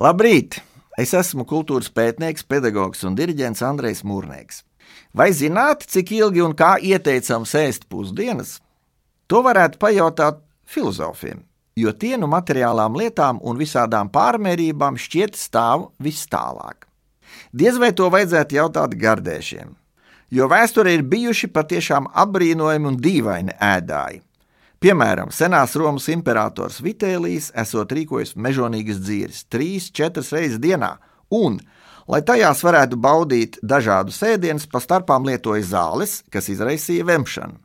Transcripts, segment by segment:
Labrīt! Es esmu kultūras pētnieks, pedagogs un diriģents Andrejs Mūrnieks. Vai zināt, cik ilgi un kā ieteicams ēst pusdienas? To varētu pajautāt filozofiem, jo tie no materiālām lietām un visādām pārmērībām šķiet stāv vis tālāk. Diez vai to vajadzētu jautāt gardēšiem, jo vēsturē ir bijuši patiešām apbrīnojami un dīvaini ēdāji. Piemēram, senās Romas imperators Vitēlijs esot rīkojis mežonīgas dzīves trīs, četras reizes dienā, un, lai tajās varētu baudīt dažādus ēdienus, pa starpām lietoja zāles, kas izraisīja vemšanu.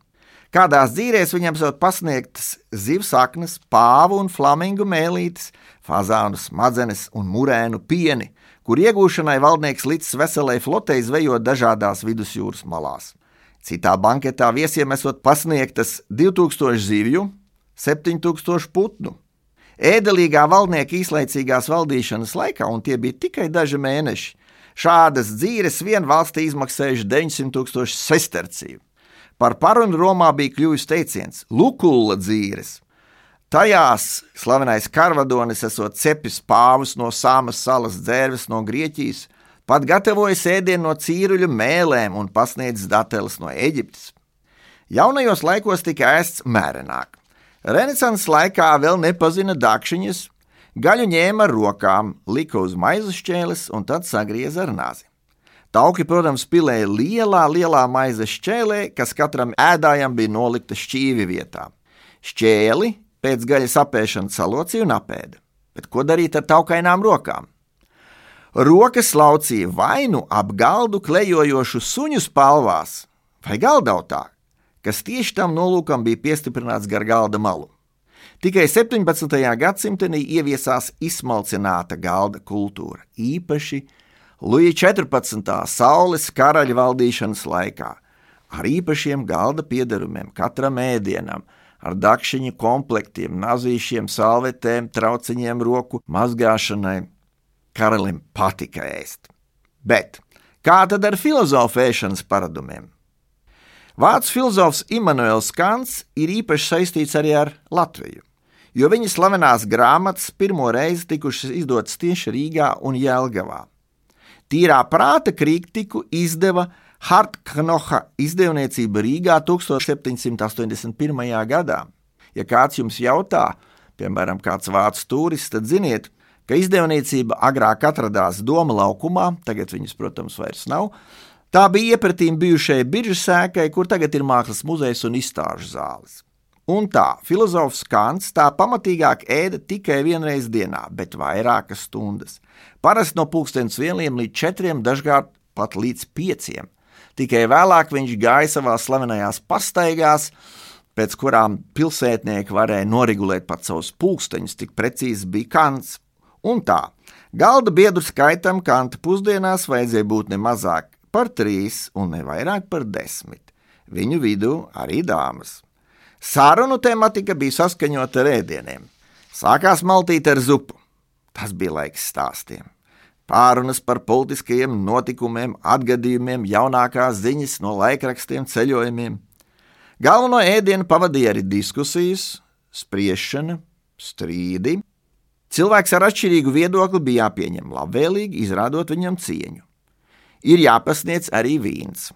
Kādās dzīvēs viņam esot pasniegtas zivs saknes, pāvu un flamingu mēlītes, fazānu smadzenes un murēnu pieni, kur iegūšanai valdnieks līdz veselai flotei zvejot dažādās vidusjūras malās. Citā banketā viesiem esot pasniegtas 2000 zivju, 7000 putnu. Ēdelīgā valdnieka īslaicīgās valdīšanas laikā, un tie bija tikai daži mēneši, šādas dzīves vien valstī izmaksājuši 900 tūkstoši sesterciju. Par parunu Romā bija kļuvis teiciens - Lukulla dzīves, Tajās slavenais karvadonis esot cepis pāvus no Sāmas salas dzērves no Grieķijas, pat gatavoja ēdienu no cīruļu mēlēm un pasniedzis dateles no Eģiptes. Jaunajos laikos tika ēsts mērenāk. Renesanses laikā vēl nepazina dakšiņas, gaļu ņēma ar rokām, lika uz maizes šķēles un tad sagrieza ar nāzi. Tauki, protams, pilēja lielā, lielā maizes šķēlē, kas katram ēdājam bija nolikta šķīvi vietā. Šķēli pēc gaļas apēšanas salocīja un apēda. Bet ko darīt ar taukainām rokām? Rokas laucīja vai nu ap galdu klejojošu suņu spalvās, vai galdautā, kas tieši tam nolūkam bija piestiprināts gar galda malu. Tikai 17. gadsimtenī ieviesās izsmalcināta galda kultūra, īpaši Luija 14. saules karaļa valdīšanas laikā, ar īpašiem galda piedarumiem katram ēdienam, ar dakšiņu komplektiem, nazīšiem, salvetēm, trauciņiem roku mazgāšanai. Karalim patika ēst. Bet kā tad ar filozofu ēšanas paradumiem? Vācu filozofs Imants Kants ir īpaši saistīts arī ar Latviju, jo viņa slavenās grāmatas pirmo reizi tikušas izdotas tieši Rīgā un Jēlgavā. Tīrā prāta kritiku izdeva Hartknoha izdevniecība Rīgā 1781. gadā. Ja kāds jums jautā, piemēram, kāds vācu turists, tad ziniet, ka izdevniecība agrāk atradās Doma laukumā, tagad viņas, protams, vairs nav. Tā bija iepratīm bijušajai biržas sēkai, kur tagad ir mākslas muzejs un izstāžu zāles. Un tā, filozofs Kants tā pamatīgāk ēda tikai vienreiz dienā, bet vairākas stundas. Parasti no pulkstenes vieniem līdz četriem, dažkārt pat līdz pieciem. Tikai vēlāk viņš gāja savā slavenajās pastaigās, pēc kurām pilsētnieki varēja noregulēt pat savus pulksteņus, tik precīzi bija kants. Un tā, galda biedru skaitam kanta pusdienās vajadzēja būt ne mazāk par trīs un ne vairāk par desmit. Viņu vidū arī dāmas. Sarunu tematika bija saskaņota ar ēdieniem. Sākās maltīt ar zupu. Tas bija laiks stāstiem. Pārunas par politiskajiem notikumiem, atgadījumiem, jaunākās ziņas no laikrakstiem, ceļojumiem. Galveno ēdienu pavadīja arī diskusijas, spriešana, strīdi. Cilvēks ar atšķirīgu viedokli bija jāpieņem labvēlīgi, izrādot viņam cieņu. Ir jāpasniedz arī vīns.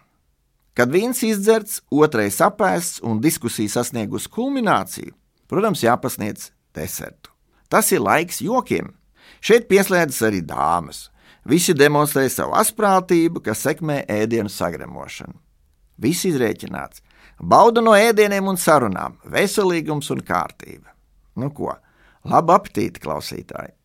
Kad vīns izdzerts, otrais apēsts un diskusija sasniegusi kulmināciju, protams, jāpasniedz desertu. Tas ir laiks jokiem, Šeit pieslēdzas arī dāmas. Visi demonstrē savu asprātību, kas sekmē ēdienu sagremošanu. Viss izrēķināts. Bauda no ēdieniem un sarunām, veselīgums un kārtība. Nu ko, labu apetīti, klausītāji!